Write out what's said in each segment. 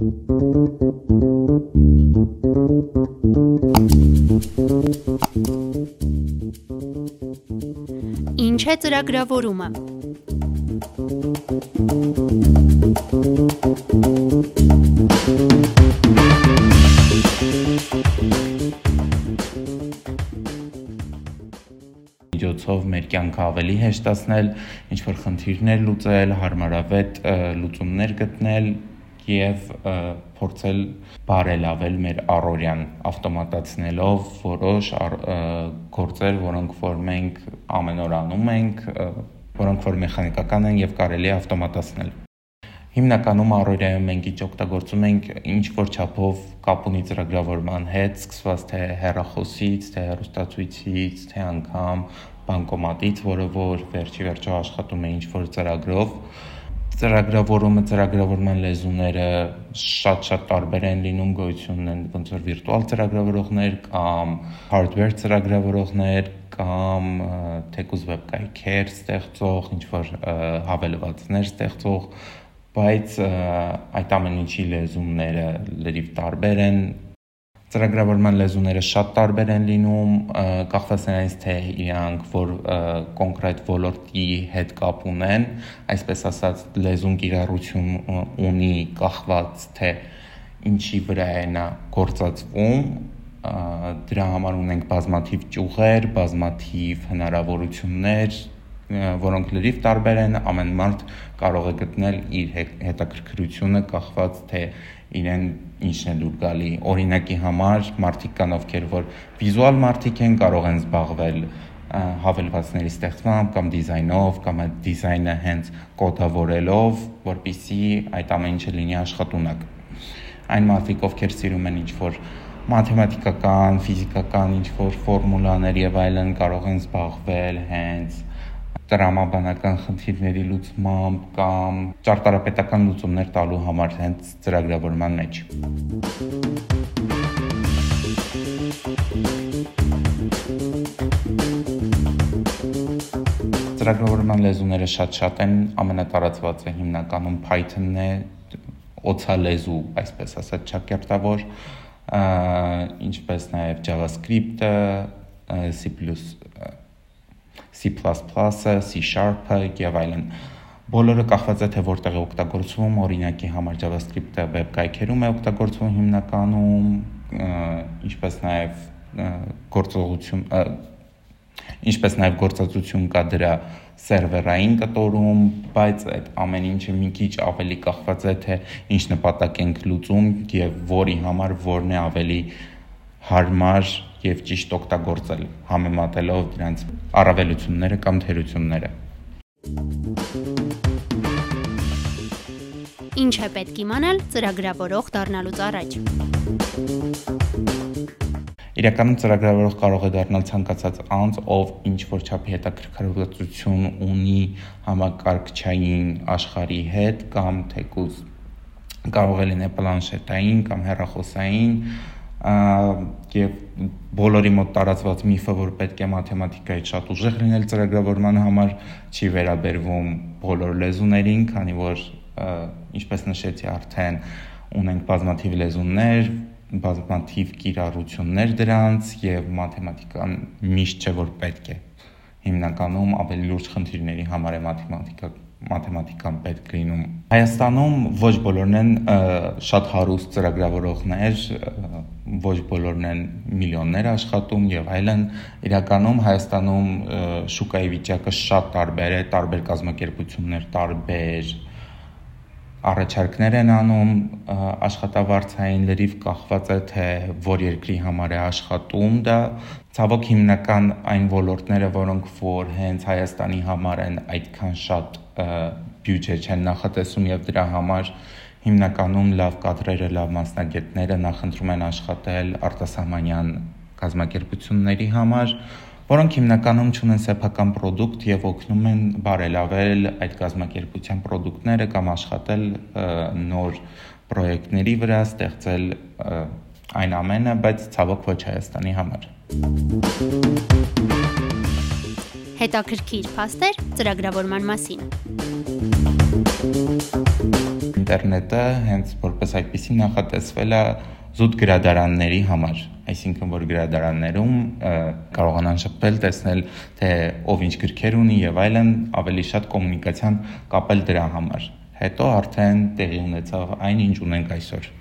Ինչ է ծրագրավորումը։ միջոցով մեր կյանքը ավելի հեշտացնել, ինչ որ խնդիրներ լուծել, հարմարավետ լուծումներ գտնել եւ փորձել բարելավել մեր առօրյան ավտոմատացնելով որոշ գործեր, որոնք որ մենք ամեն օր անում ենք, որոնք որ մեխանիկական են եւ կարելի է ավտոմատացնել հիմնականում առօրյայում մենք ինչ օգտագործում ենք ինչ որ չափով կապ ունի ծրագրավորման հետ, սկսված թե հեռախոսից, թե հեռուստացույցից, թե անգամ բանկոմատից, որը որ վերջի վերջո աշխատում է ինչ որ ծրագրով ծրագրավորումը ծրագրավորման լեզուները շատ-շատ տարբեր են լինում գոյություն ունեն ոնց որ վիրտուալ ծրագրավորողներ կամ hardware ծրագրավորողներ կամ թեկուզ վեբ կայքեր ստեղծող ինչ որ հավելվածներ ստեղծող բայց այդ ամեն ինչի լեզուները լրիվ տարբեր են ծրագրավորման լեզուները շատ տարբեր են լինում, կախված նրանից թե իրանք որ կոնկրետ ոլորտի հետ կապ ունեն, այսպես ասած լեզուն կիրառություն ունի կախված թե ինչի վրա է նա գործածվում, դրա համար ունենք բազմաթիվ ճյուղեր, բազմաթիվ հնարավորություններ, որոնք լրիվ տարբեր են, ամեն մարդ կարող է գտնել իր հետաքրքրությունը կախված թե իրեն ինչն է դուր գալի։ Օրինակի համար մարդիկ կան ովքեր որ վիզուալ մարդիկ են, կարող են զբաղվել հավելվածների ստեղծմամբ կամ դիզայնով կամ այդ դիզայնը հենց կոդավորելով, որpիսի այդ ամեն ինչը լինի աշխատունակ։ Այն մարդիկ, ովքեր սիրում են ինչ-որ մաթեմատիկական, ֆիզիկական ինչ-որ ֆորմուլաներ եւ այլն, կարող են զբաղվել հենց տրամաբանական խնդիրների լուծմամբ կամ ճարտարապետական լուծումներ տալու համար հենց ծրագրավորման մեջ։ Ծրագրավորման լեզուները շատ-շատ են, ամենատարածվածը հիմնականում Python-ն է, օցալեզու, այսպես ասած, ճակերտավոր, ինչպես նաև JavaScript-ը, C++ C++-ը, C#-ը եւ այլն։ Բոլորը կախված է թե որտեղ է օգտագործվում, օրինակի համար JavaScript-ը web կայքերում է օգտագործվում հիմնականում, ինչպես նաև գործողություն ինչպես նաև գործածություն կա դրա սերվերային կտորում, բայց այդ ամեն ինչը մի քիչ ավելի կախված է թե ինչ նպատակ ենք լուծում եւ որի համար որն է ավելի հարմար եւ ճիշտ օգտագործել, համեմատելով դրանց առավելությունները կամ թերությունները։ Ինչ է պետք իմանալ ծրագրավորող դառնալուց առաջ։ Իրականում ծրագրավորող կարող է դառնալ ցանկացած անձ, ով ինչ որ չափի հետաքրքրվածություն ունի համակարգչային աշխարհի հետ կամ թեկուզ կարող է լինել պլանշետային կամ հեռախոսային եւ բոլորի մոտ տարածված միֆը, որ պետք է մաթեմատիկայից շատ ուժեղ լինել ծրագրավորման համար, չի վերաբերվում բոլոր լեզուներին, քանի որ ինչպես նշեցի արդեն ունենք բազմաթիվ լեզուներ, բազմաթիվ կիրառություններ դրանց եւ մաթեմատիկան միշտ չէ որ պետք է հիմնականում ավելի լուրջ խնդիրների համար է մաթեմատիկա մաթեմատիկան պետք լինում։ Հայաստանում ոչ բոլորն են շատ հարուստ ծրագրավորողներ, ոչ բոլորն են միլիոններ աշխատում եւ այլն։ Իրականում Հայաստանում շուկայի վիճակը շատ տարբեր է, տարբեր կազմակերպություններ, տարբեր առաջարկներ են անում աշխատավարձային լրիվ կախված է թե որ երկրի համար է աշխատում դա ցավոք հիմնական այն ոլորտները որոնք որ հենց Հայաստանի համար են այդքան շատ բյուջե չեն նախատեսում եւ դրա համար հիմնականում լավ կադրերը, լավ մասնագետները նախընտրում են աշխատել արտասահմանյան կազմակերպությունների համար, որոնք հիմնականում ունեն սեփական ապրանք եւ օգնում են բարելավել այդ կազմակերպության ապրանքները կամ աշխատել նոր պրոյեկտների վրա, ստեղծել այն ամենը, բայց ցավոք ոչ Հայաստանի համար։ Հետաքրքիր փաստեր ծրագրավորման մասին։ Ինտերնետը հենց որ որպես այդպեսի նախատեսվել է զուտ գրադարանների համար, այսինքն որ գրադարաններում կարողանան շփվել, տեսնել թե ով ինչ գրքեր ունի եւ այլն, ավելի շատ կոմունիկացիան կապել դրա համար։ Հետո արդեն տեղի ունեցավ այն ինչ ունենք այսօր։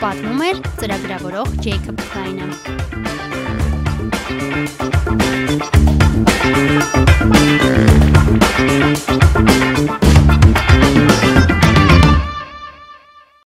Պատմում էր ծրագրավորող Ջեյքոբ Քլայնը։